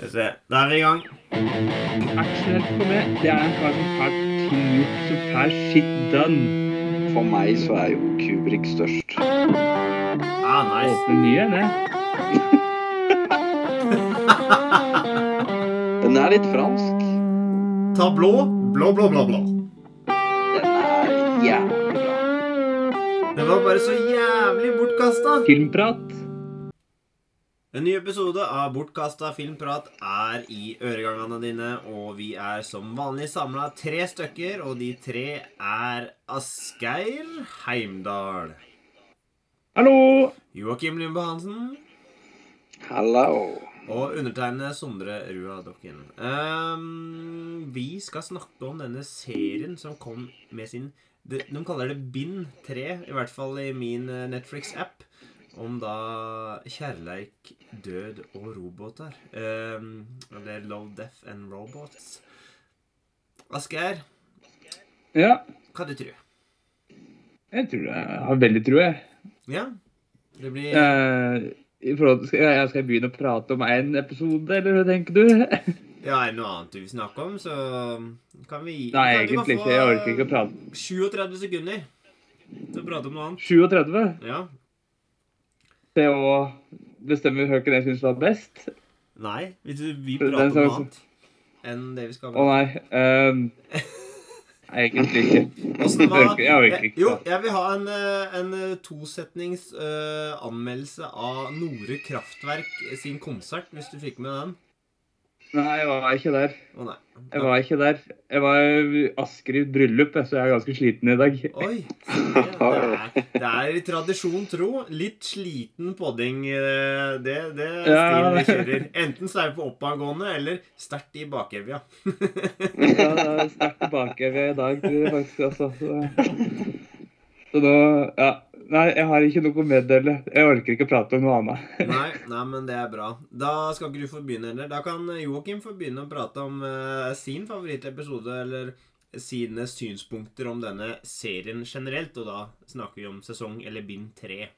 Skal vi se. Da er vi i gang. Axel for meg, det er en kar som har gjort, som får shit done. For meg så er jo Kubrik størst. Ah, nice. Åpner nye, det. Den er litt fransk. Ta blå. Blå, blå, blå, blå. Den er jævlig bra. Den var bare så jævlig bortkasta. Filmprat. En ny episode av Bortkasta filmprat er i øregangene dine, og vi er som vanlig samla tre stykker, og de tre er Asgeir Heimdal, Hallo! Joakim Lymbe Hansen Hallo. og undertegnede Sondre Rua Dokken. Um, vi skal snakke om denne serien som kom med sin De, de kaller det Bind 3, i hvert fall i min eh, Netflix-app. Om da kjærleik, død og roboter. Um, er Love, Death and Robots. Asgeir, Ja, hva du tror jeg tror jeg har veldig tro, jeg. Ja? Det blir Eh, forhold skal jeg, skal jeg begynne å prate om én episode, eller hva tenker du? Ja, er det noe annet du vil snakke om, så kan vi Nei, kan, egentlig ikke. Jeg orker ikke å prate. 37 sekunder til å prate om noe annet. 37. Ja. Det å bestemme hvilken jeg syns var best. Nei, vi prater om noe annet enn det vi skal Å nei. Um, nei, egentlig ikke. Jeg var jeg. Jo, jeg vil ha en, eh, en eh, tosetnings uh, anmeldelse av Nore Kraftverk sin konsert, hvis du fikk med den. Nei, jeg var ikke der. Å nei. Jeg var ikke der. Jeg var i Asker i bryllup, så jeg er ganske sliten i dag. Oi. Det, det, er, det er i tradisjon tro. Litt sliten podding. eh, Det, det er stilen vi kjører. Enten så er vi på oppadgående eller sterkt i bakevja. Ja, er sterkt i bakevja i dag, tror jeg faktisk. Altså. Så, da Ja. Nei, jeg har ikke noe å meddele. Jeg orker ikke å prate om noe annet. Nei, nei, men det er bra. Da skal ikke du få begynne heller. Da kan Joakim få begynne å prate om uh, sin favorittepisode, eller sine synspunkter om denne serien generelt. Og da snakker vi om sesong eller bind tre.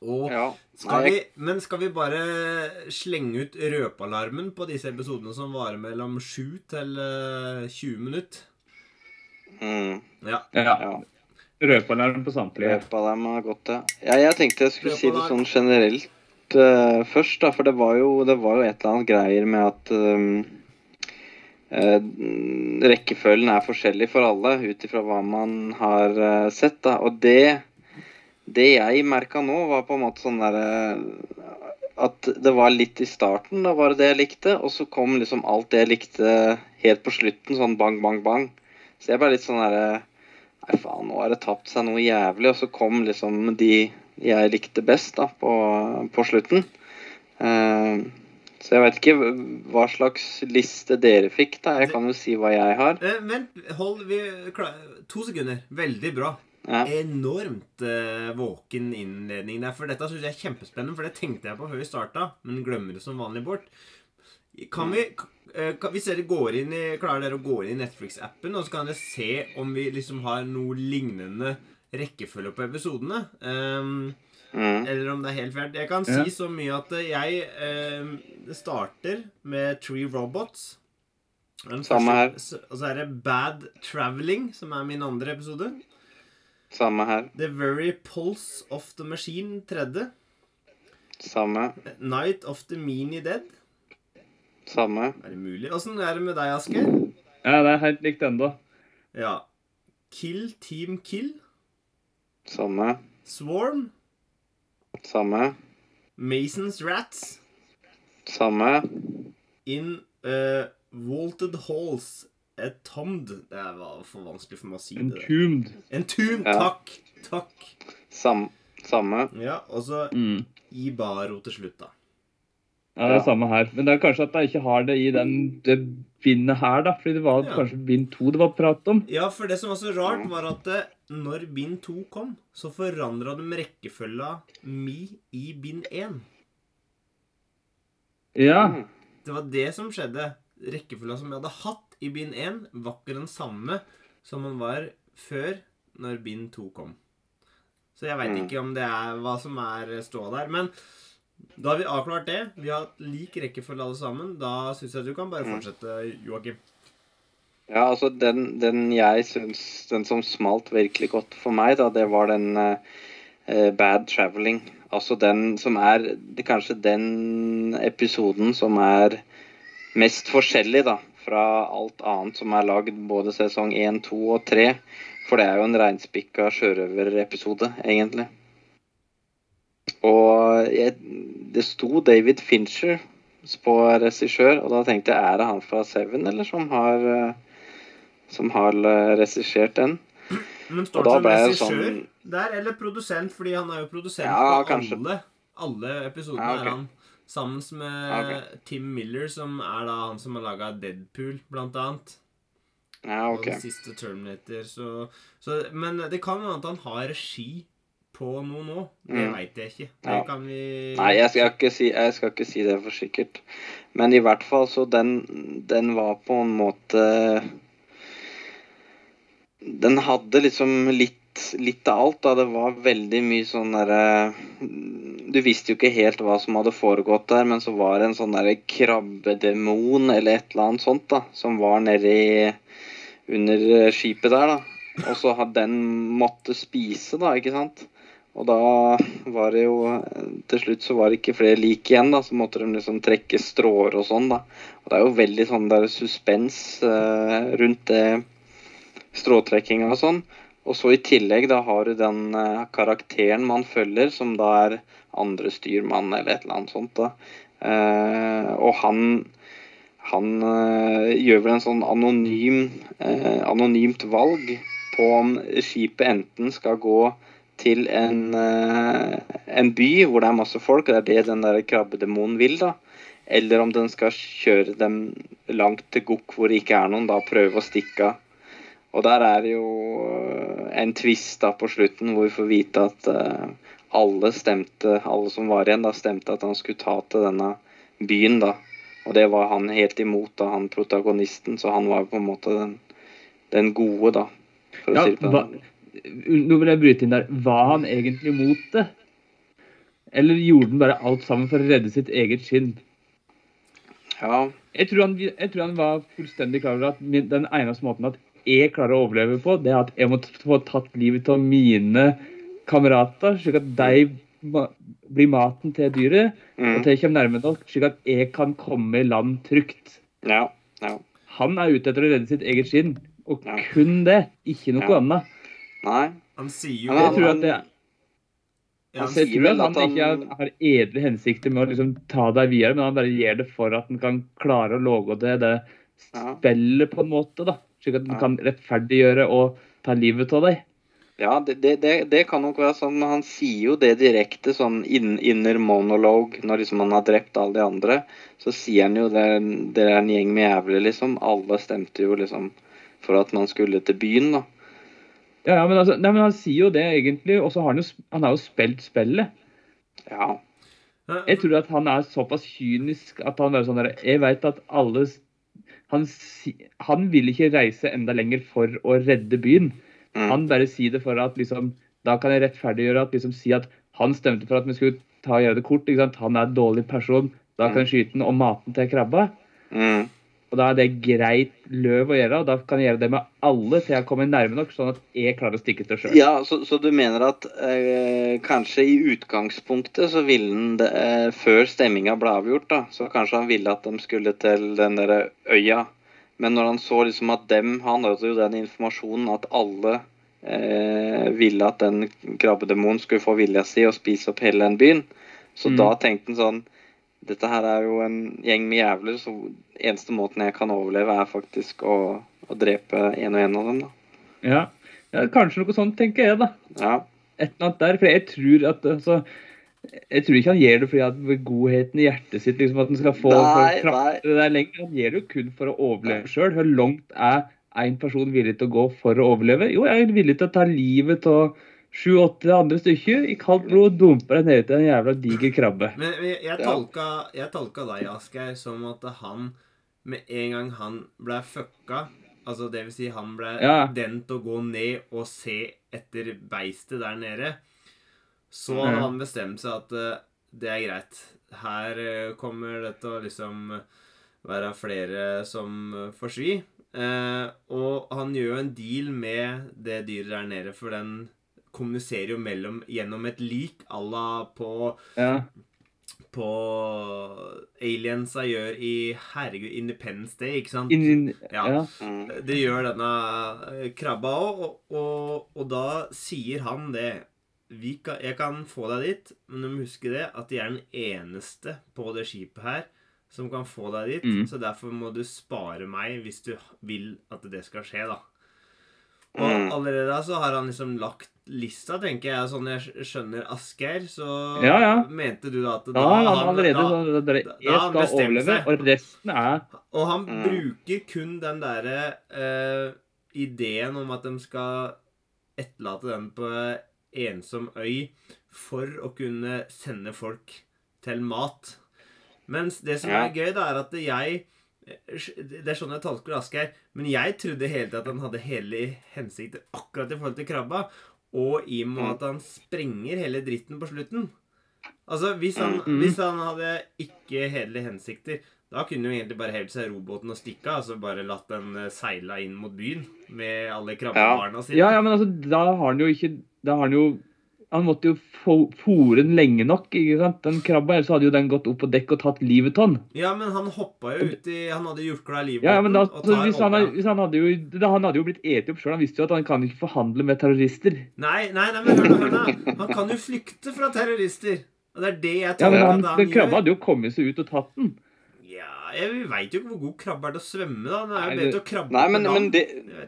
Og Ja. Skal vi, men skal vi bare slenge ut røpealarmen på disse episodene som varer mellom 7 til eh, 20 minutter? Mm, Ja. Ja. ja. Røpealarm på samtlige. Løpet har gått, ja. Ja, jeg tenkte jeg skulle si det sånn generelt uh, først, da. For det var, jo, det var jo et eller annet greier med at um, uh, rekkefølgen er forskjellig for alle ut ifra hva man har uh, sett, da. Og det, det jeg merka nå, var på en måte sånn derre at det var litt i starten, da var det det jeg likte, og så kom liksom alt det jeg likte helt på slutten, sånn bang, bang, bang. Så jeg ble litt sånn derre Nei, faen, nå har det tapt seg noe jævlig. Og så kom liksom de jeg likte best da, på, på slutten. Uh, så jeg vet ikke hva slags liste dere fikk, da. Jeg kan jo si hva jeg har. Eh, vent, hold vi To sekunder. Veldig bra. Ja. Enormt uh, våken innledning der. For dette syns jeg er kjempespennende, for det tenkte jeg på før vi starta, men glemmer det som vanlig bort. Kan vi eh, kan, Hvis dere går inn i, klarer dere å gå inn i Netflix-appen, og så kan dere se om vi liksom har noe lignende rekkefølge på episodene. Um, Mm. eller om det er helt fælt. Jeg kan Ja. si så mye at eh, jeg um, starter med Tree Robots. Samme her. Og så er det Bad Traveling, som er min andre episode. Samme her. The Very Pulse of the Machine, tredje. Samme. Night of the Meanie Dead. Samme. Er det mulig? Åssen er det med deg, Asker? Ja, det er helt likt ennå. Ja. Kill Team Kill. Samme. Swarm. Samme. Masons Rats. Samme. In uh, Vaulted Halls. Atomed Det var for vanskelig for meg å si det. Entombed. Entombed. Ja. Takk. Takk. Sam, samme. Ja, og så Mm. Ibaro til slutt, da. Ja, det er Ja. samme her. Men det er kanskje at jeg ikke har det i den, det bindet her, da. Fordi det var Ja. kanskje bind to det var prat om. Ja, for det som var så rart, var at eh, når bind to kom, så forandra de rekkefølga mi i bind én. Ja. Mm. Det var det som skjedde. Rekkefølga som jeg hadde hatt i bind én, var ikke den samme som den var før, når bind to kom. Så jeg veit Mm. ikke om det er hva som er ståa der. Men Da har vi avklart det. Vi har hatt lik rekkefølge alle sammen. Da syns jeg du kan bare Mm. fortsette, Joakim. Ja, altså den, den jeg syns Den som smalt virkelig godt for meg, da, det var den eh, Bad Traveling. Altså den som er det, Kanskje den episoden som er mest forskjellig, da. Fra alt annet som er lagd både sesong 1, 2 og 3. For det er jo en reinspikka sjørøverepisode, egentlig. Og jeg, det sto David Fincher på regissør, og da tenkte jeg er det han fra Seven, eller som har eh, som har eh, regissert den. Men står det som ble regissør sånn der, eller produsent? Fordi han er jo produsent Ja, på kanskje. alle. Alle episodene Ja, okay. er han. Sammen med okay. Tim Miller, som er da han som har laga Deadpool, blant annet. Ja, Og OK. den siste Terminator. Så, så, men det kan hende at han har regi på noe nå. Det Mm. veit jeg ikke. Det Ja. kan vi Nei, jeg skal, ikke si, jeg skal ikke si det for sikkert. Men i hvert fall så den, den var på en måte Den hadde liksom litt, litt av alt. da. Det var veldig mye sånn derre Du visste jo ikke helt hva som hadde foregått der, men så var det en sånn derre krabbedemon eller et eller annet sånt da, som var nedi under skipet der, da. Og så hadde den måtte spise, da, ikke sant. Og da var det jo Til slutt så var det ikke flere lik igjen, da. Så måtte de liksom trekke stråer og sånn, da. Og det er jo veldig sånn der suspens eh, rundt det stråtrekkinga og sånn. Og så i tillegg da har du den eh, karakteren man følger, som da er andre styrmann eller et eller annet sånt, da. Eh, og han han eh, gjør vel en sånn anonym, eh, anonymt valg på om skipet enten skal gå til en, eh, en by hvor det er masse folk, og det er det den der krabbedemonen vil, da. Eller om den skal kjøre dem langt til Gokk hvor det ikke er noen, da prøve å stikke av. Og der er det jo eh, en twist da på slutten hvor vi får vite at eh, alle stemte, alle som var igjen, da stemte at han skulle ta til denne byen, da. Og det var han helt imot, da, han protagonisten. Så han var jo på en måte den, den gode, da. For å Ja, si det på den. Nå vil jeg bryte inn der. Var han egentlig mot det? Eller gjorde han bare alt sammen for å redde sitt eget skinn? Ja, Jeg tror, han, jeg tror han var fullstendig klar over at den eneste måten at jeg klarer å overleve på, det er at jeg må få tatt livet av mine kamerater, slik at de blir maten til dyret, og mm, til jeg kommer nærme nok, slik at jeg kan komme i land trygt. ja, ja. Han er ute etter å redde sitt eget skinn, og kun det, ikke noe annet. Nei. Han sier jo Jeg tror at det ja, han han, Jeg sier tror vel at han- ikke har, har edle hensikter med å liksom ta deg videre, men han bare gjør det for at han kan klare å lage det, det spillet på en måte, da. Slik at han Ja. kan rettferdiggjøre og ta livet av deg. Ja, det, det, det, det kan nok være sånn, men han sier jo det direkte, sånn in, inner monolog, når liksom han har drept alle de andre. Så sier han jo det, det er en gjeng med jævler, liksom. Alle stemte jo liksom for at man skulle til byen, da. Ja, ja, men, altså, nei, men han sier jo det egentlig, og så har han jo, han har jo spilt spillet. Ja. Jeg tror at han er såpass kynisk at han er sånn der Jeg vet at alle han, han vil ikke reise enda lenger for å redde byen. Mm. Han bare sier det for at liksom Da kan jeg rettferdiggjøre at liksom si at han stemte for at vi skulle ta og gjøre det kort. ikke sant? Han er en dårlig person. Da kan jeg skyte den og mate den til krabba. Mm. Og da er det greit løv å gjøre, og da kan jeg gjøre det med alle til jeg kommer nærme nok, sånn at jeg klarer å stikke til sjøl. Ja, så, så du mener at eh, kanskje i utgangspunktet så ville han eh, Før stemminga ble avgjort, da, så kanskje han ville at de skulle til den derre øya. Men når han så liksom at dem Han hadde jo den informasjonen at alle eh, ville at den krabbedemonen skulle få vilja si og spise opp hele den byen. Så Mm. da tenkte han sånn Dette her er jo en gjeng med jævler, så eneste måten jeg kan overleve, er faktisk å, å drepe en og en av dem, da. Ja. ja, kanskje noe sånt, tenker jeg, da. Ja. Et eller annet der. For jeg tror at altså, Jeg tror ikke han gjør det fordi at godheten i hjertet sitt liksom at han skal få Nei, trakte det der lenger. Han gjør det jo kun for å overleve sjøl. Hvor langt er en person villig til å gå for å overleve? Jo, jeg er villig til å ta livet av sju-åtte andre stykker i kaldt blod dumper deg ned til en jævla diger krabbe. Men jeg, jeg, tolka, jeg tolka deg, Asgeir, som at han med en gang han ble fucka Altså det vil si han ble Ja. den til å gå ned og se etter beistet der nede. Så hadde han bestemt seg at uh, det er greit. Her uh, kommer det til å liksom være flere som eh, får svi. Uh, og han gjør jo en deal med det dyret der nede, for den kommuniserer jo mellom gjennom et lik à la på Ja. på aliensa gjør i Herregud, Independence Day, ikke sant? In, in, Ja. ja. Mm. Det gjør denne eh, krabba òg, og, og, og da sier han det vi kan, Jeg kan få deg dit, men du må huske det at de er den eneste på det skipet her som kan få deg dit. Mm. Så derfor må du spare meg hvis du vil at det skal skje, da. Og Mm. allerede da så har han liksom lagt lista, tenker jeg. Sånn jeg skjønner Asgeir, så Ja, ja. mente du da at Da ja, han allerede da- da- da Jeg skal overleve, seg. og resten er Og han Mm. bruker kun den derre uh, ideen om at de skal etterlate den på ensom øy for å kunne sende folk til mat. Mens det som er gøy, da, er at jeg Det er sånn jeg tolker Asgeir. Men jeg trodde hele tiden at han hadde hele hensikter akkurat i forhold til krabba. Og i og med Mm. at han sprenger hele dritten på slutten. Altså, hvis han, Mm. hvis han hadde ikke hederlige hensikter, da kunne jo egentlig bare hevet seg roboten og stikke av. Altså bare latt den seila seile inn mot byen med alle krabbebarna sine. Ja, ja, men altså, da har han jo ikke Da har han jo Han måtte jo fòre den lenge nok, ikke sant? Den krabba, ellers hadde jo den gått opp på dekk og tatt livet av den. Ja, men han hoppa jo ut i Han hadde jukla i livbåten. Ja, men da, altså, hvis han, hvis han, hadde jo, da, han hadde jo blitt eti opp sjøl. Han visste jo at han kan ikke forhandle med terrorister. Nei, nei, nei, men hør nå. Han kan jo flykte fra terrorister. Og det er det jeg Ja, men han han Den krabba hadde jo kommet seg ut og tatt den. Ja, jeg veit jo ikke hvor god krabbe er til å svømme, da. Den er jo bedre til å krabbe Nei, men, men det,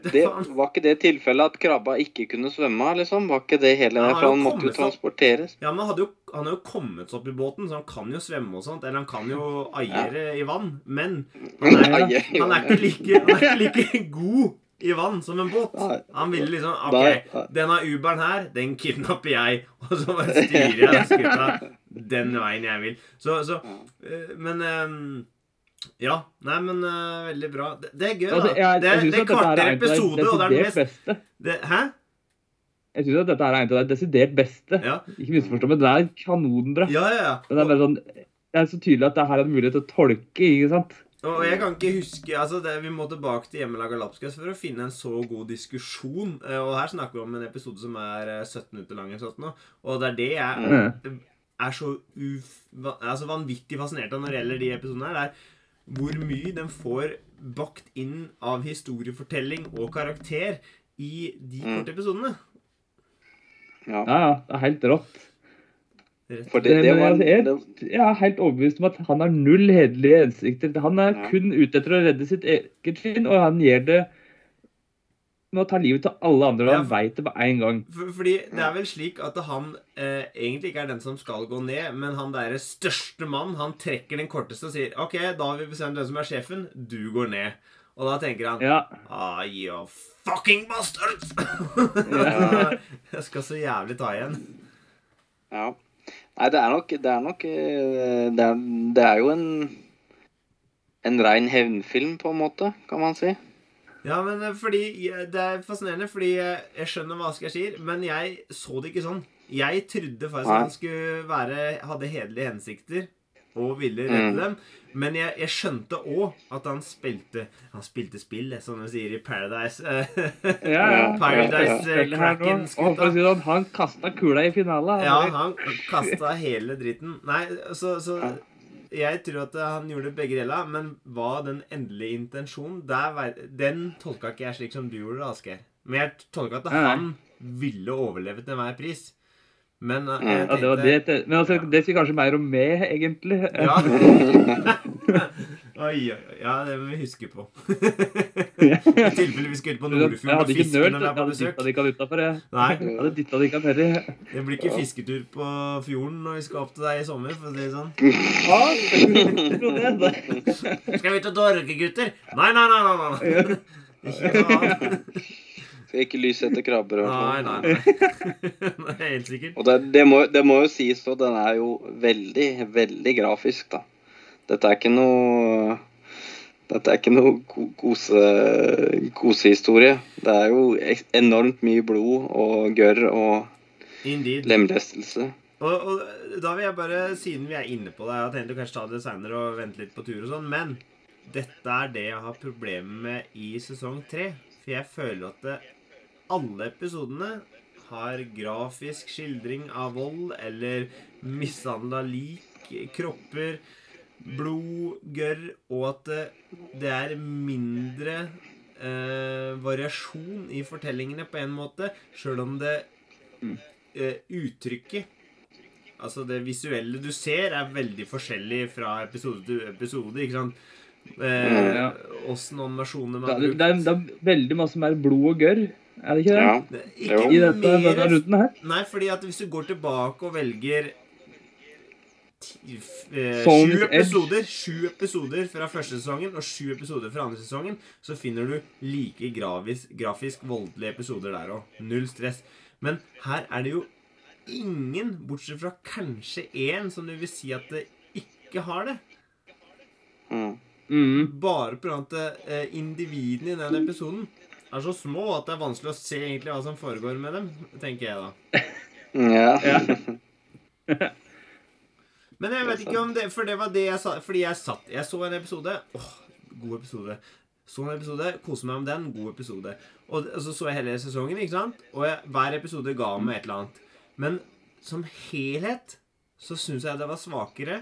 det var ikke det tilfellet at krabba ikke kunne svømme, liksom? Var ikke det hele Ja, han For han måtte jo transporteres. Ja, men jo, han har jo kommet seg opp i båten, så han kan jo svømme og sånt. Eller han kan jo aiere i vann. Men han er, han er, ikke, like, han er ikke like god i vann som en båt. Han ville liksom OK, denne Uberen her, den kidnapper jeg. Og så bare styrer jeg skuta den veien jeg vil. Så, så eh, Men eh, Ja. Nei, men uh, veldig bra. Det, det er gøy, da. Altså, jeg, det, jeg det er er kvarter episode, og det er det mest det, Hæ? Jeg synes at dette er en av de desidert beste. Ja. Ikke misforstå, men det er kanonbra. Ja, ja, ja. Men det er bare sånn Det er så tydelig at det her er en mulighet til å tolke, ikke sant? Og jeg kan ikke huske altså det, Vi må tilbake til Hjemmelaga lapskaus for å finne en så god diskusjon. Eh, Og her snakker vi om en episode som er eh, 17 minutter lang. sånt. Og det er det jeg Mm. er så uf, altså vanvittig fascinert av når det gjelder de episodene her. Det er hvor mye de får bakt inn av historiefortelling og karakter i de Mm. korte episodene. Ja. Ja, ja. Det er helt rått. For det, det var jeg- er, Jeg er helt overbevist om at han har null hederlige hensikter. Han er Ja. kun ute etter å redde sitt eget skinn, og han gjør det med å ta livet til alle andre, og Ja, han veit det på én gang. For, fordi det er vel slik at han eh, egentlig ikke er den som skal gå ned, men han derre største mann, han trekker den korteste og sier OK, da har vi bestemt hvem som er sjefen. Du går ned. Og da tenker han Ja. Ah, you fucking bastards! Ja. Jeg skal så jævlig ta igjen. ja. Nei, det er nok Det er nok eh, Det er, det er jo en en rein hevnfilm, på en måte, kan man si. Ja, men eh, fordi Det er fascinerende, fordi jeg, jeg skjønner hva Asgeir sier, men jeg så det ikke sånn. Jeg trodde faktisk Nei. han skulle være hadde hederlige hensikter og ville redde Mm. dem. Men jeg, jeg skjønte òg at han spilte Han spilte spill, som de sier i Paradise. Ja, ja. Paradise Ja, eh, Kraken-skuta. sånn, han kasta kula i finalen. Ja, Han han kasta hele dritten. Nei, så, så. Jeg tror at han gjorde begge deler, men hva den endelige intensjonen der, Den tolka ikke jeg slik som du gjorde, Asgeir. Men jeg tolka at han ville overleve til enhver pris. Men jeg tenkte jeg Ja, det det, men altså, det sier kanskje mer om meg, egentlig. Ja. Oi, oi, oi. Ja, det må vi huske på. I tilfelle vi skal ut på Jeg Nordfjord og hadde ikke fiske nølt, når vi jeg er på hadde besøk. dytta de ikke. Jeg Jeg hadde dytta de ikke nedi. det blir ikke fisketur på fjorden når vi skal opp til deg i sommer, for å si det sånn. Skal vi ut og dorke, gutter? Nei, nei, nei, nei, nei. Ikke. Skal ikke lyse etter krabber. nei, nei. Nei, helt sikkert. Og det, det, må, det må jo sies, og den er jo veldig, veldig grafisk, da. Dette er ikke noe Dette er ikke noe ko- kose, kosehistorie. Det er jo enormt mye blod og gørr og Indeed. lemlestelse. Og, og da vil jeg bare, siden vi er inne på det Jeg har tenkt å kanskje ta det seinere og vente litt på tur og sånn, men dette er det jeg har problemer med i sesong tre. For jeg føler at det, alle episodene har grafisk skildring av vold eller mishandla lik, kropper, blod, gørr, og at det, er mindre eh, variasjon i fortellingene på en måte, sjøl om det eh, uttrykket Altså det visuelle du ser, er veldig forskjellig fra episode til episode. ikke sant? Eh, Ja. Animasjoner Det, man har brukt. det, det er veldig masse mer blod og gørr, er det ikke det? Ja. Det. Ikke I dette, denne runden her. Nei, fordi at hvis du går tilbake og velger ti, eh, sju episoder Sju episoder fra første sesongen og sju episoder fra andre sesongen, så finner du like gravis, grafisk voldelige episoder der òg. Null stress. Men her er det jo ingen, bortsett fra kanskje én, som du vil si at det ikke har det. Mm. Mm. Bare pga. at eh, individene i den episoden er så små at det er vanskelig å se egentlig hva som foregår med dem, tenker jeg da. Ja. Ja. Men jeg vet ikke om det For det var det jeg sa Fordi jeg satt Jeg så en episode. Åh, god episode. Så en episode Koset meg med den God episode. Og, og så så jeg hele sesongen Ikke sant? Og jeg, hver episode ga meg et eller annet. Men som helhet Så syns jeg det var svakere.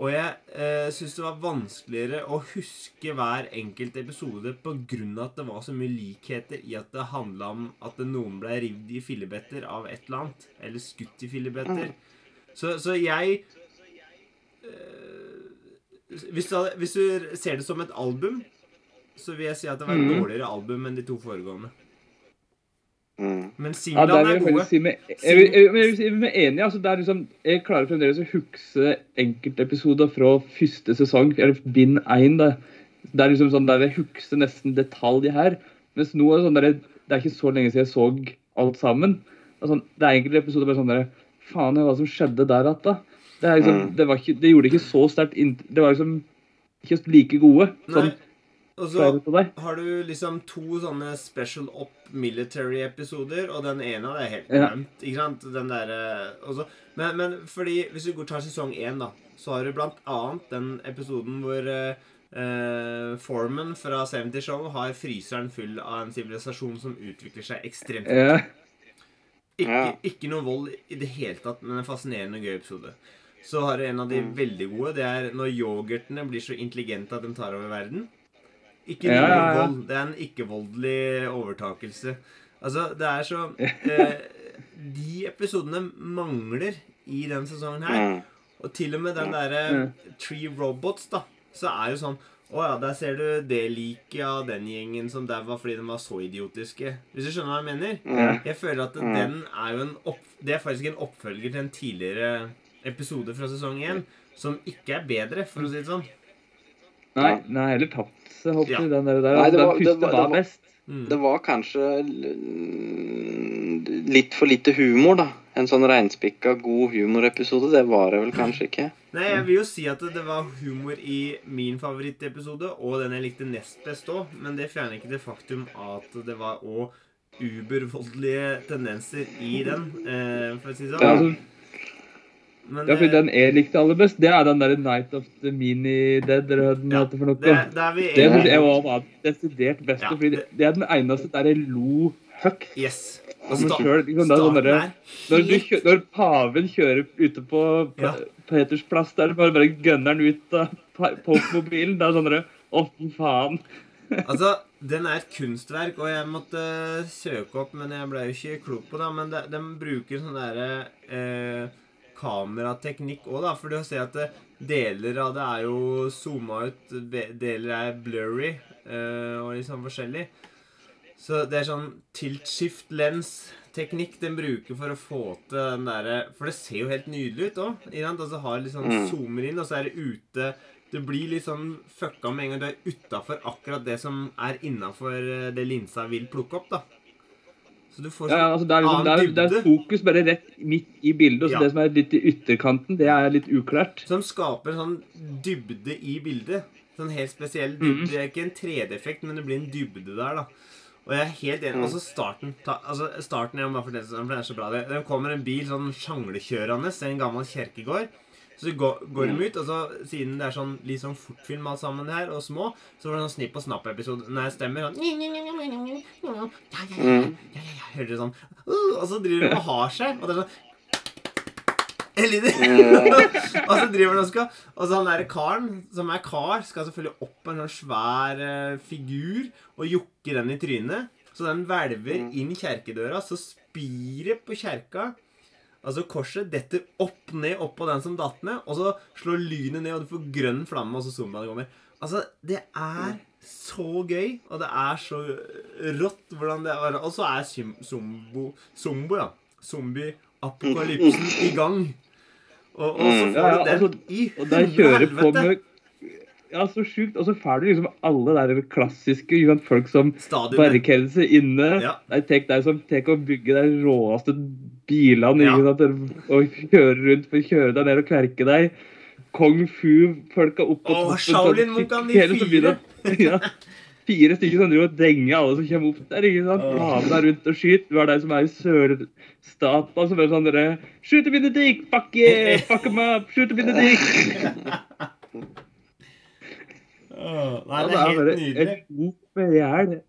Og jeg eh, synes det var vanskeligere Å huske hver enkelt episode av at det var så mye likheter I at det handlet om At noen ble rivd i fillebetter Av et eller annet Eller skutt i fillebetter. Så, så jeg hvis du, hadde, hvis du ser det som et album, så vil jeg si at det var et mm. dårligere album enn de to foregående. Mm. Men singlene ja, vil er gode. si med, jeg, vil, jeg, jeg vil jeg enig. Altså, liksom, jeg klarer fremdeles å huske enkeltepisoder fra første sesong, eller bind én. Det er liksom sånn der jeg husker nesten detalj her. Mens nå er det sånn der, det er ikke så lenge siden jeg så alt sammen. Det er, sånn, det er enkelte episoder bare sånn der Faen, hva som skjedde der igjen, da? Det, er liksom, Mm. det, var ikke, det gjorde ikke så sterkt Det var liksom ikke like gode. Sånn. Og så har du liksom to sånne special up military-episoder, og den ene av det er helt Ja. Ikke sant? Den derre og men, men fordi Hvis du går tar sesong én, da, så har du blant annet den episoden hvor uh, eh, Foreman fra 70 Show har fryseren full av en sivilisasjon som utvikler seg ekstremt Ja. Ikke, ikke noe vold i det hele tatt, men en fascinerende og gøy episode. Så har du en av de Mm. veldig gode. Det er når yoghurtene blir så intelligente at de tar over verden. Ikke Ja, ja, ja. vold. Det er en ikke-voldelig overtakelse. Altså, det er så eh, De episodene mangler i den sesongen her. Mm. Og til og med den derre Mm. Tree Robots, da, så er jo sånn Å ja, der ser du det liket av den gjengen som daua fordi de var så idiotiske. Hvis du skjønner hva jeg mener? Jeg føler at den er jo en opp... Det er faktisk en oppfølger til en tidligere episode fra sesong én som ikke er bedre, for å si det sånn. Nei, den har heller tapt seg, håper Ja. Den, der, der. Nei, det var- den første var- det var var- best. Mm. Det var kanskje litt for lite humor, da. En sånn reinspikka god humorepisode, det var det vel kanskje ikke. Nei, jeg vil jo si at det var humor i min favorittepisode, og den jeg likte nest best òg, men det fjerner ikke det faktum at det var òg ubervoldelige tendenser i den, eh, for å si det sånn. altså, Men ja, for eh, den jeg likte aller best, det er den der Night of the Mini-Dead, eller hva den Ja, for noe. det, det er vi Det synes jeg var desidert beste, Ja, det, det er den eneste der jeg lo høyt. Yes. sta- selv, liksom, sånn starten derre- er Når, kjø- når paven kjører ute på Ja. Peters plass, der bare, bare gønner han ut av Pope-mobilen. Det er sånn derre Å, faen. Altså, den er et kunstverk, og jeg måtte søke opp, men jeg ble jo ikke klok på det. Men de, de bruker sånn derre eh, kamerateknikk òg, da. For du ser at deler av det er jo zooma ut, deler er blurry, eh, og liksom forskjellig. Så det er sånn tilt shift lens-teknikk den bruker for å få til den derre For det ser jo helt nydelig ut òg. Altså har litt sånn Mm. zoomer inn, og så er det ute Du blir litt sånn fucka med en gang du er utafor akkurat det som er innafor det linsa vil plukke opp, da. Så du får Ja, sånn altså, det, er liksom, det, er, det er fokus bare rett midt i bildet. og så Ja. Det som er litt i ytterkanten, det er litt uklart. Som skaper sånn dybde i bildet. Sånn helt spesiell Mhm. dybde. Det er ikke en 3D-effekt, men det blir en dybde der, da. Og jeg er helt enig. Altså starten ta, altså starten jeg må bare fortelle, for den er så bra. Det, det kommer en bil sånn sjanglekjørende til en gammel kjerkegård. Så går, går de ut, og så siden det er sånn litt sånn fortfilm alt sammen her, og små, så var det sånn Snipp og Snapp-episode Når jeg stemmer sånn ja, ja, ja, ja, ja, ja, ja, Hører dere sånn uh, Og så driver de og har seg, og det er sånn og så driver han og skal Og så han derre karen, som er kar, skal selvfølgelig opp på en sånn svær uh, figur og jokke den i trynet. Så den hvelver inn kjerkedøra, så spir det på kjerka. Altså korset detter opp ned oppå den som datt ned, og så slår lynet ned, og du får grønn flamme, og så zombiene kommer. Altså, det er så gøy, og det er så rått hvordan det er. Og så er Zombo Zombo, ja. Zombie-apokalypsen i gang. Og, og så Mm. får du den altså, i helvete. Ja, så sjukt. Og så får du liksom alle der klassiske sant, folk som barrikerer seg inne. Ja. Nei, deg som tek å bygge de råeste bilene Ja. sant, og kjøre rundt for å kjøre deg ned og kverke deg. Kung fu-folka opp på toppen. De fire. Ja. Fire stykker som driver og denger alle som kommer opp der. ikke sant? Ha med deg rundt og skyt. Du er de som er i sørstaten som er sånn dere Shoot a in the dick! Fuck yeah! Fuck him up! Shoot a in the dick! Nei, det er helt nydelig.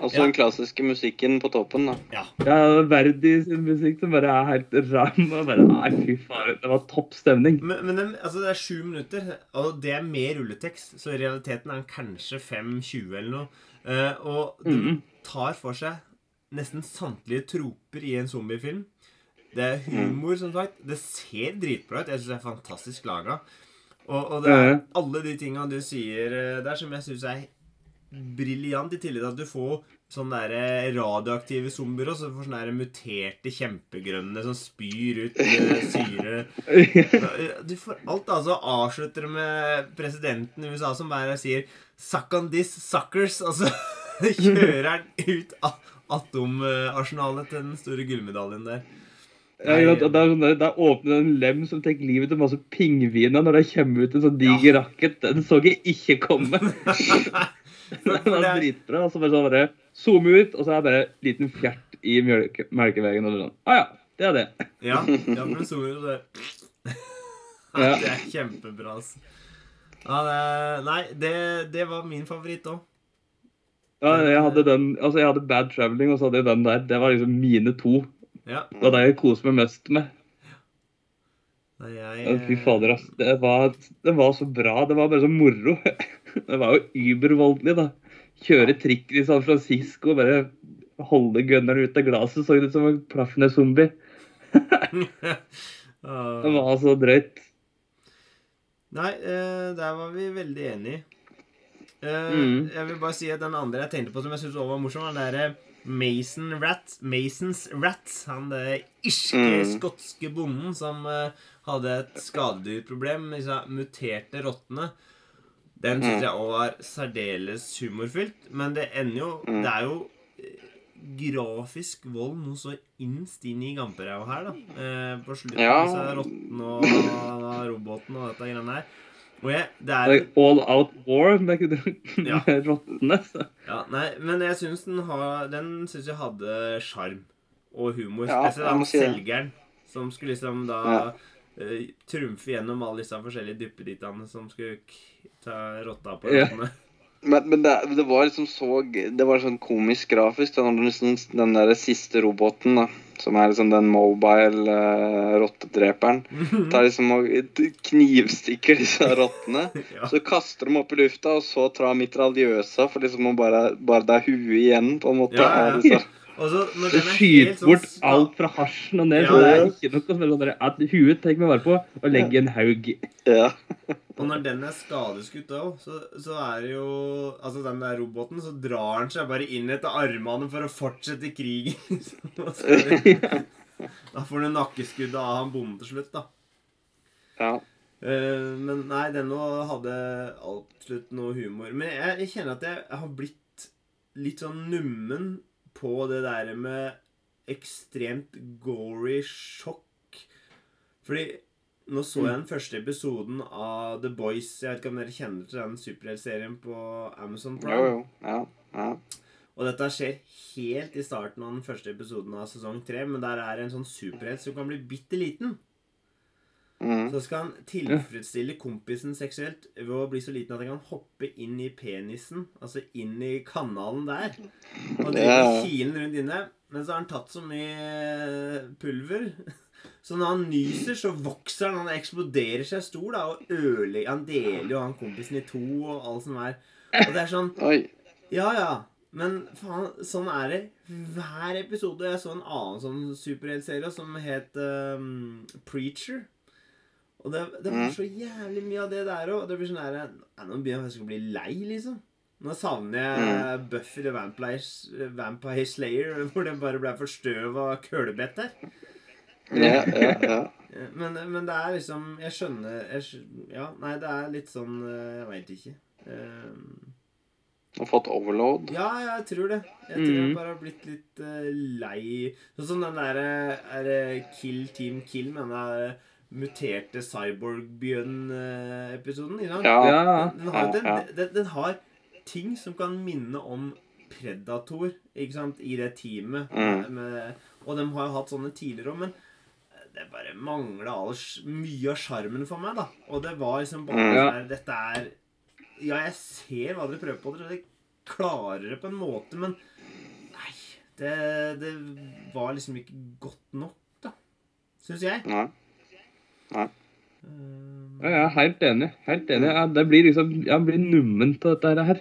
Ja. den klassiske musikken på toppen, da. Ja. Ja, Verdi sin musikk som bare er helt ram. og bare, Nei, fy faen. Det var topp stemning. Men, men altså, det er sju minutter, og det er med rulletekst. Så i realiteten er den kanskje 5-20 eller noe. Eh, og den Mhm. tar for seg nesten samtlige troper i en zombiefilm. Det er humor, som sagt. Det ser dritbra ut. Jeg syns det er fantastisk laga. Og, og det er alle de tinga du sier eh, der, som jeg syns er briljant, i tillegg til at du får sånne der eh, radioaktive zombier også. Du får sånne der muterte kjempegrønne som spyr ut eh, syre. Du får alt, altså. Avslutter med presidenten i USA som bare sier 'Suck on this, suckers'. Altså kjører han ut av atomarsenalet til den store gullmedaljen der. Ja, sånn der, Da åpner en lem som tar livet til masse pingviner når det kommer ut en sånn diger rakett. Den så jeg ikke komme. Den er- dritbra. Og så bare sånn bare zoome ut, og så er det bare en liten fjert i melkeveien. Og sånn. Ah, ja, det er det. Ja, ja for jo det. Ja. Det er kjempebra, altså. Ja, det, nei, det, det var min favoritt òg. Ja, jeg hadde den, altså jeg hadde Bad Traveling, og så hadde jeg den der. Det var liksom mine to. Ja. Det var det jeg koste meg mest med. Nei, jeg Fy fader, ass. Det var, det var så bra. Det var bare så moro. Det var jo übervoldelig, da. Kjøre trikk i San Francisco, bare holde gunneren ut av glasset, så ut som en plaffende zombie. Det var så drøyt. Nei, eh, der var vi veldig enige. Eh, Mm. Jeg vil bare si at den andre jeg tenkte på som jeg syntes var morsom, var den derre Mason Rat, Masons Rats. Han det irske, Mm. skotske bonden som uh, hadde et skadedyrproblem disse muterte rottene. Den syns Mm. jeg òg var særdeles humorfylt. Men det ender jo Mm. Det er jo eh, grafisk vold noe så innst inn i gamperæva her, da. Uh, på slutten Ja. disse rottene og, og roboten og dette greiene her. Jeg, det er Like all out war med, Ja. rottene. Ja, nei, men jeg syns den har Den synes jeg hadde sjarm og humor. Ja, Spesielt si selgeren som skulle liksom da Ja. uh, trumfe gjennom alle disse forskjellige duppedittene som skulle k ta rotta på Ja. rottene. Men, men det, det var liksom så Det var sånn komisk grafisk. da, når du liksom, den der siste roboten, da, som er liksom den mobile uh, rottedreperen, tar liksom og knivstikker disse rottene. ja. Så kaster de opp i lufta, og så tar mitraljøsa for liksom å bare, bare det er huet igjen, på en måte. Ja, ja. Av disse- Og så når Det den er helt skyter sånn bort alt fra hasjen og ned. Ja. så det er ikke noe som er sånn at Huet Tenk meg bare på å legge en haug. Ja. Og når den er skadeskutt òg, så, så er det jo Altså, den der roboten, så drar han seg bare inn etter armene for å fortsette krigen. Da får du nakkeskuddet av han bonden til slutt, da. ja. Uh, men nei, den òg hadde absolutt noe humor. Men jeg, jeg kjenner at jeg har blitt litt sånn nummen på det der med ekstremt gory sjokk. Fordi nå så jeg den første episoden av The Boys. Jeg vet ikke om dere kjenner til den superheltserien på Amazon Prime. jo. Ja. ja. Og dette skjer helt i starten av den første episoden av sesong tre, men der er en sånn superhelt som kan bli bitte liten. Mm. Så skal han tilfredsstille kompisen seksuelt ved å bli så liten at han kan hoppe inn i penisen, altså inn i kanalen der. Og det er kilen rundt inne. Men så har han tatt så mye pulver. Så når han nyser, så vokser han. Han eksploderer seg stor da, og ødelegger Han deler jo han kompisen i to og alt som er. Og det er sånn ja, ja. Men faen, sånn er det hver episode. Jeg så en annen sånn superheltserie som het um, Preacher. Og det, det var Mm. så jævlig mye av det der òg. Det blir sånn der ja, Nå begynner jeg faktisk å bli lei, liksom. Nå savner jeg Buffy the Vampire, Vampire Slayer, hvor det bare ble forstøva kølebett der. Ja, ja, ja. Men, men det er liksom Jeg skjønner jeg, Ja, nei, det er litt sånn eh, Jeg veit ikke. Du Og fått overload. Ja, jeg tror det. Jeg tror jeg Mhm. bare har blitt litt uh, lei Sånn som den derre er Kill Team Kill men det der muterte cyborg-bjørn-episoden. Ja. Ja. Den, den, har, den, Ja, ja. den, den har ting som kan minne om Predator ikke sant, i det teamet. Mm. Med, og de har jo hatt sånne tidligere òg, men det bare mangla mye av sjarmen for meg, da. Og det var liksom bare Mm. ja. der, Dette er Ja, jeg ser hva dere prøver på, dere dere klarer det på en måte, men Nei. Det, det var liksom ikke godt nok, da. Syns jeg. Nei. Um, Ja, jeg er helt enig. Helt enig. Jeg, det blir liksom Jeg blir nummen på dette her.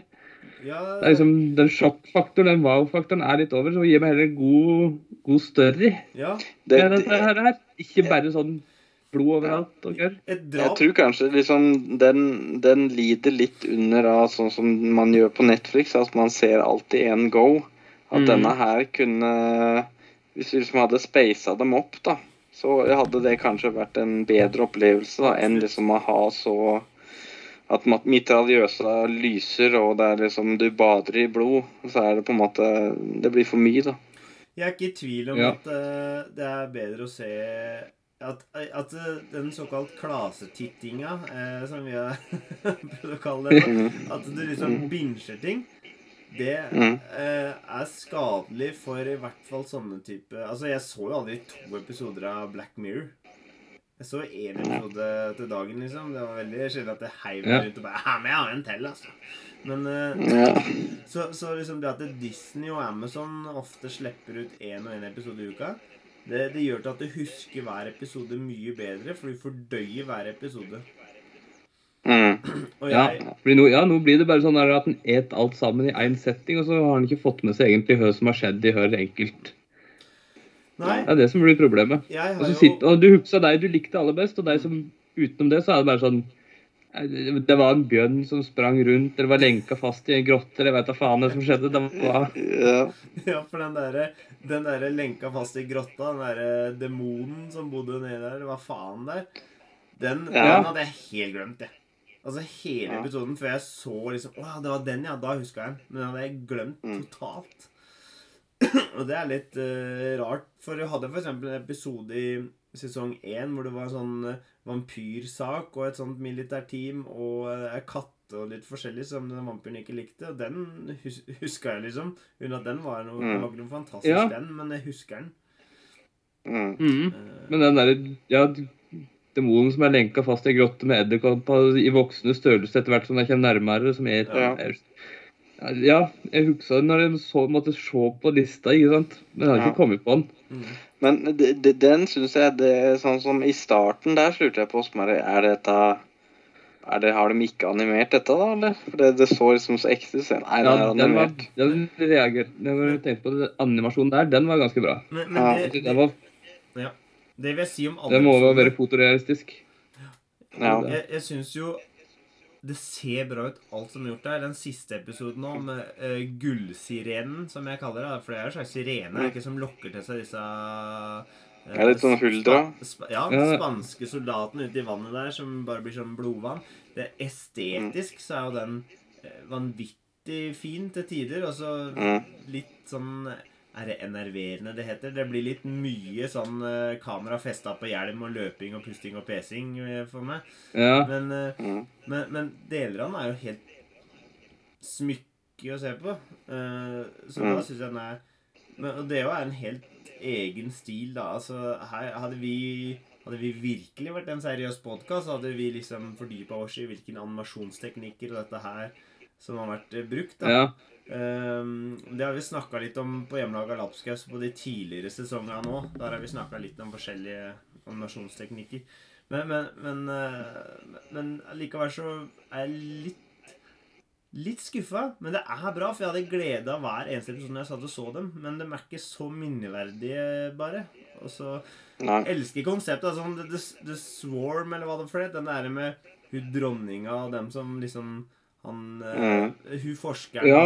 ja, Det er liksom, Den sjokkfaktoren, den wow-faktoren, er litt over, så gi meg heller en god, god story. ja. Det, det, det her, her. Ikke bare sånn blod overalt og gørr. Jeg tror kanskje liksom den, den lider litt under av sånn som man gjør på Netflix, at man ser alltid en go. At Mm. denne her kunne Hvis vi liksom hadde speisa dem opp, da, så hadde det kanskje vært en bedre opplevelse da, enn liksom å ha så at mitraljøsa lyser, og det er liksom du bader i blod. Så er det på en måte Det blir for mye, da. Jeg er ikke i tvil om Ja. at uh, det er bedre å se at, at eh, den såkalt klasetittinga, eh, som vi har prøvd å kalle det, da, at du liksom binsjer ting, det Mm. eh, er skadelig for i hvert fall sånne type Altså, jeg så jo aldri to episoder av Black Mirror. Jeg så én episode til dagen, liksom. Det var veldig sjelden at det heiv meg Ja. rundt og bare Ja, men jeg har en til, altså. Men eh, Ja. så, så liksom det at Disney og Amazon ofte slipper ut én og én episode i uka, det, det gjør til at du husker hver episode mye bedre, for du fordøyer hver episode. Mm. Og Ja, jeg, nå, ja, nå blir det bare sånn der at en et alt sammen i én setting, og så har han ikke fått med seg egentlig hva som har skjedd i hver enkelt. Nei, Det er det som blir problemet. Og, så jo sitter, og du husker deg du likte aller best, og deg som utenom det, så er det bare sånn eh, Det var en bjørn som sprang rundt, eller var lenka fast i en grotte, eller jeg vet da faen det som skjedde. Det var, Ja. Ja, for den derre den der lenka fast i grotta, den derre demonen som bodde nedi der, hva faen der, den, Ja. den hadde jeg helt glemt, jeg. Altså hele Ja. episoden før jeg så liksom Å det var den, ja. Da huska jeg den. Men den hadde jeg glemt Mm. totalt. Og det er litt uh, rart, for du hadde f.eks. en episode i sesong én hvor det var en sånn eh, vampyrsak og et sånt militærteam og uh, ei katt og litt forskjellig som den vampyren ikke likte. Og den hus huska jeg, liksom. Uten at den var noe, Mm. var noe fantastisk, Ja. den, men jeg husker den. Mm. mm. Eh, Men den derre ja, demonen som er lenka fast i ei grotte med edderkopper i voksne størrelse etter hvert som de kommer nærmere, som er Ja. Ja, jeg husker når jeg så, måtte se på lista, ikke sant. Men jeg har ikke Ja. kommet på den. mm. Men de, de, den syns jeg det er sånn som I starten der lurte jeg på som er, dette er det, Har de ikke animert dette, da? eller? For det, det så liksom så ekte ut. Nei, ja, det er animert. den var, den reagerte, jeg tenkte på det, animasjonen der, den var ganske bra. Men, Ja. det, det, Den, var, det vil jeg si om alle Det må jo være fotorealistisk. Ja. Jeg, jeg syns jo det ser bra ut, alt som er gjort der. Den siste episoden nå, med uh, gullsirenen, som jeg kaller det. For det er en slags sirene ikke, som lokker til seg disse uh, Det er litt sånn huldra. Sp ja, Ja. spanske soldatene ute i vannet der som bare blir sånn blodvann. Det er Estetisk så er jo den uh, vanvittig fin til tider. Og så litt sånn Er det enerverende det heter? Det blir litt mye sånn eh, kamera festa på hjelm og løping og pusting og pesing eh, for meg. Ja. Men, eh, Mm. men, men deler av den er jo helt smykke å se på. Så Mm. da syns jeg den er men, Og det jo er en helt egen stil, da. Altså, her hadde vi hadde vi virkelig vært en seriøs podkast, hadde vi liksom fordypa oss i hvilke animasjonsteknikker og dette her som har vært eh, brukt. da. Ja. Um, det har vi snakka litt om på hjemmelaga lapskaus på de tidligere sesongene nå. Der har vi snakka litt om forskjellige animasjonsteknikker. Men, men, men, eh, men likevel så er jeg litt Litt skuffa, men det er bra, for jeg hadde glede av hver eneste episode når jeg satt og så dem. Men de er ikke så minneverdige, bare. Og så Nei. elsker konseptet. Altså, the, the, the Swarm, eller hva det er for det. Den der med hun dronninga og dem som liksom Han eh, Hun forskeren Ja,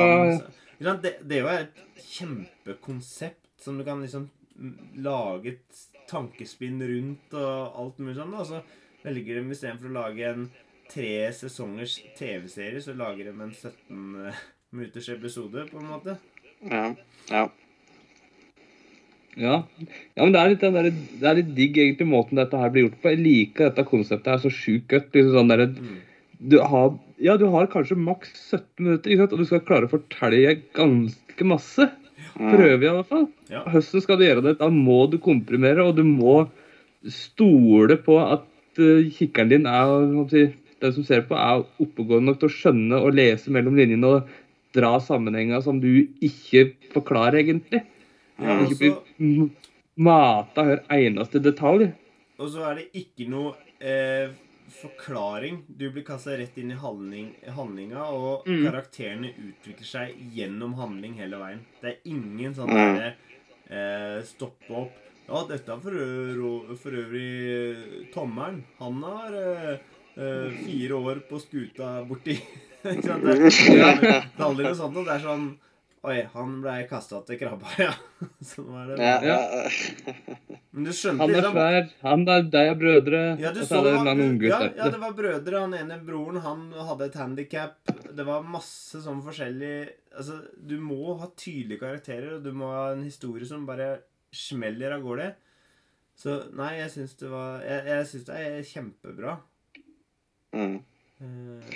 han, det, det er jo et kjempekonsept som du kan liksom mm, lage et tankespinn rundt og alt mulig sånn. Og så velger de istedenfor å lage en tre sesongers TV-serie, så lager de en 17 minutters episode, på en måte. Ja. ja. Ja. ja, men det er litt, det, er litt, det er litt digg egentlig måten dette her blir gjort på. Jeg liker dette konseptet her så sjukt godt. Liksom sånn der, Mm. Du, har, ja, du har kanskje maks 17 minutter, ikke sant? og du skal klare å fortelle ganske masse. Prøve i alle fall. Ja. Høsten skal du gjøre det. Da må du komprimere, og du må stole på at uh, kikkeren din er Den som ser på, er oppegående nok til å skjønne og lese mellom linjene og dra sammenhenger som du ikke forklarer, egentlig. Ja, Ikke og bli mata hver eneste detalj. Og så er det ikke noe eh, forklaring. Du blir kasta rett inn i handling, handlinga, og Mm. karakterene utvikler seg gjennom handling hele veien. Det er ingen sånn Mm. derre eh, stoppe opp Ja, dette er for, øvrig, for øvrig tommelen. Han har eh, eh, fire år på skuta borti Ikke sant? Det, det er aldri noe sånt. Det er sånn Oi, han blei kasta til krabba, ja. Sånn var det. Ja, ja. Men du skjønte Han er liksom- svær, han er deg og brødre, Ja, du og så så det en han, unggutt ja, ja, det var brødre. Han ene broren han hadde et handikap. Det var masse sånn forskjellig Altså, du må ha tydelige karakterer, og du må ha en historie som bare smeller av gårde. Så nei, jeg syns det var Jeg, jeg syns det er kjempebra. Mm. Eh,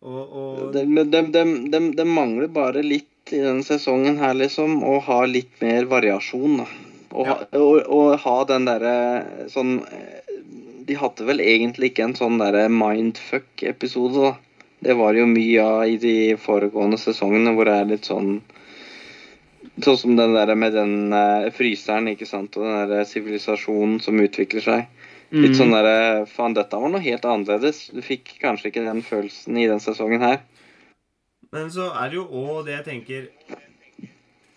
og, og De, de, de, de, de mangler bare litt i denne sesongen her, liksom, å ha litt mer variasjon. Og, ha, og, og ha den derre sånn eh, De hadde vel egentlig ikke en sånn derre mindfuck-episode, da. Det var jo mye av i de foregående sesongene hvor det er litt sånn Sånn som den der med den eh, fryseren, ikke sant, og den der sivilisasjonen som utvikler seg. Litt Mm. sånn derre Faen, dette var noe helt annerledes. Du fikk kanskje ikke den følelsen i den sesongen her. Men så er det jo òg det jeg tenker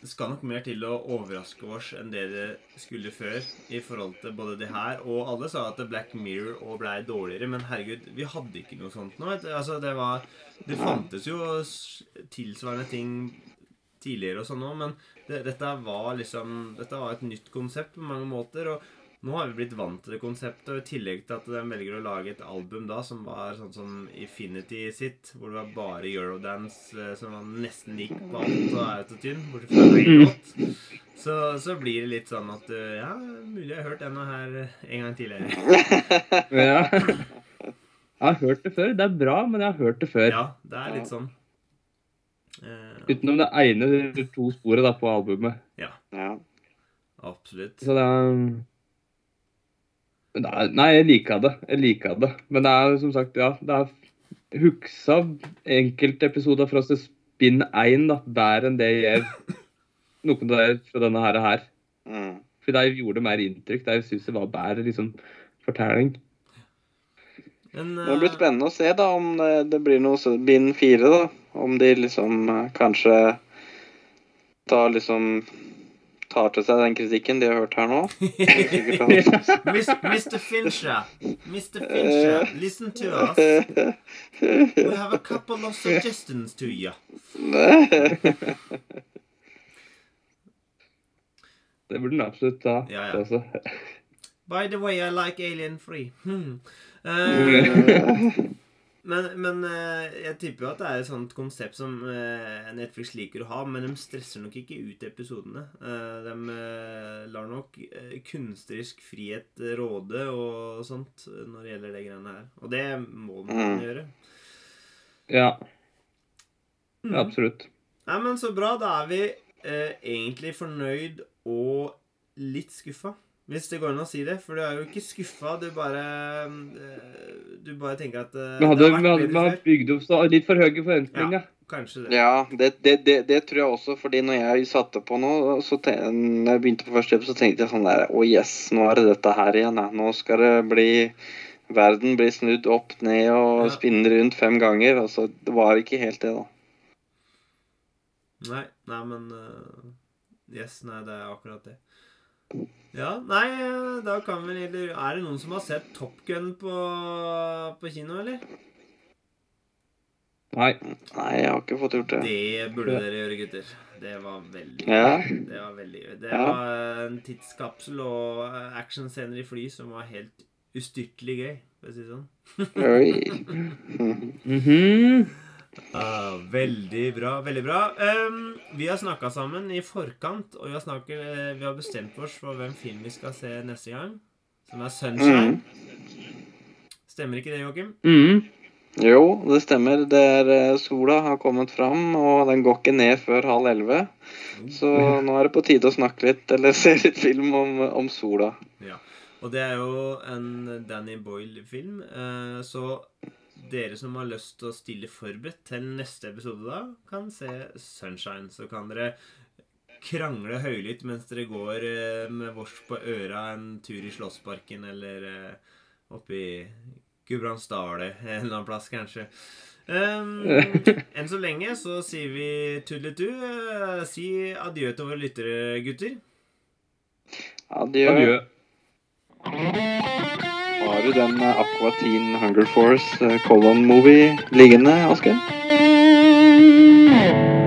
Det skal nok mer til å overraske oss enn det det skulle før. I forhold til både det her og alle sa at Black Mirror òg blei dårligere. Men herregud, vi hadde ikke noe sånt nå. Altså, det var Det fantes jo tilsvarende ting tidligere og sånn òg, men det, dette var liksom Dette var et nytt konsept på mange måter. og nå har vi blitt vant til det konseptet, og i tillegg til at de velger å lage et album da som var sånn som Infinity sitt, hvor det var bare Eurodance eh, som var nesten gikk på alt og autotune, bortsett fra låt, så, så blir det litt sånn at eh, Ja, mulig jeg har hørt denne her en gang tidligere. Ja. Jeg har hørt det før. Det er bra, men jeg har hørt det før. Ja, det er litt sånn. Eh, Utenom det ene eller to sporet da, på albumet. Ja. absolutt. Så det er det er, Nei, jeg liker det. Jeg liker det. Men det er som sagt, ja Det er huksa enkeltepisoder fra Spinn 1 da, bedre enn det gjør noen av dem fra denne her. her. Mm. For de gjorde mer inntrykk. De syns det var bedre liksom, fortelling. Men Det blir eh, spennende å se da om det, det blir noe så- bind fire, da. Om de liksom eh, kanskje tar liksom tar til seg den kritikken de har hørt her nå. Mr. Fincher, Mr. Fincher, listen to us. We have a couple of suggestions to you. Det burde den absolutt ta. Ja, ja. det. By the way, I like Alien Free. Hmm. Eh, men men eh, jeg tipper jo at det er et sånt konsept som eh, Netflix liker å ha, men de stresser nok ikke ut episodene. Eh, de lar nok kunstnerisk frihet råde og sånt når det gjelder det greiene her. Og det må man Mm. gjøre. Ja. Mm. Absolutt. Nei, men så bra. Da er vi eh, egentlig fornøyd og litt skuffa. Hvis det går an å si det. For du er jo ikke skuffa, du bare eh, Du bare tenker at eh, Vi hadde, det hadde, vi hadde bygd opp så litt for høye forventninger. Kanskje det. Ja, det, det, det, det tror jeg også, fordi når jeg satte på noe, så ten, når jeg begynte på første jobb, så tenkte jeg sånn der Å, yes, nå er det dette her igjen. Ja. Nå skal det bli Verden blir snudd opp ned og Ja. spinne rundt fem ganger. Altså, det var ikke helt det, da. Nei, nei, men eh, Yes, nei, det er akkurat det. Ja, nei, da kan vi eller Er det noen som har sett Top Gun på, på kino, eller? Nei. Nei, jeg har ikke fått gjort det. Det burde dere gjøre, gutter. Det var veldig Ja. Det var veldig. Det Ja. var en tidskapsel og eh, actionscener i fly som var helt ustyrtelig gøy, for å si det sånn. Oi. Mhm. Ah, veldig bra. veldig bra. um, vi har snakka sammen i forkant, og vi har, snakket, eh, vi har bestemt oss for hvem film vi skal se neste gang. Som er 'Sunshine'. Stemmer ikke det, Joakim? Mm. Jo, det stemmer. Det er eh, Sola har kommet fram, og den går ikke ned før halv elleve. Så nå er det på tide å snakke litt, eller se litt film om, om sola. Ja. Og det er jo en Danny Boyle-film, eh, så dere som har lyst til å stille forberedt til neste episode da, kan se 'Sunshine'. Så kan dere krangle høylytt mens dere går eh, med vårs på øra en tur i Slåssparken eller eh, oppi Gudbrandsdalen en eller annen plass, kanskje. Um, enn så lenge så sier vi tudelitu. Eh, si adjø til våre lyttere, gutter. Adjø. Adjø. Har du den eh, Aqua Teen Hunger Force eh, Colon Movie liggende, Asker?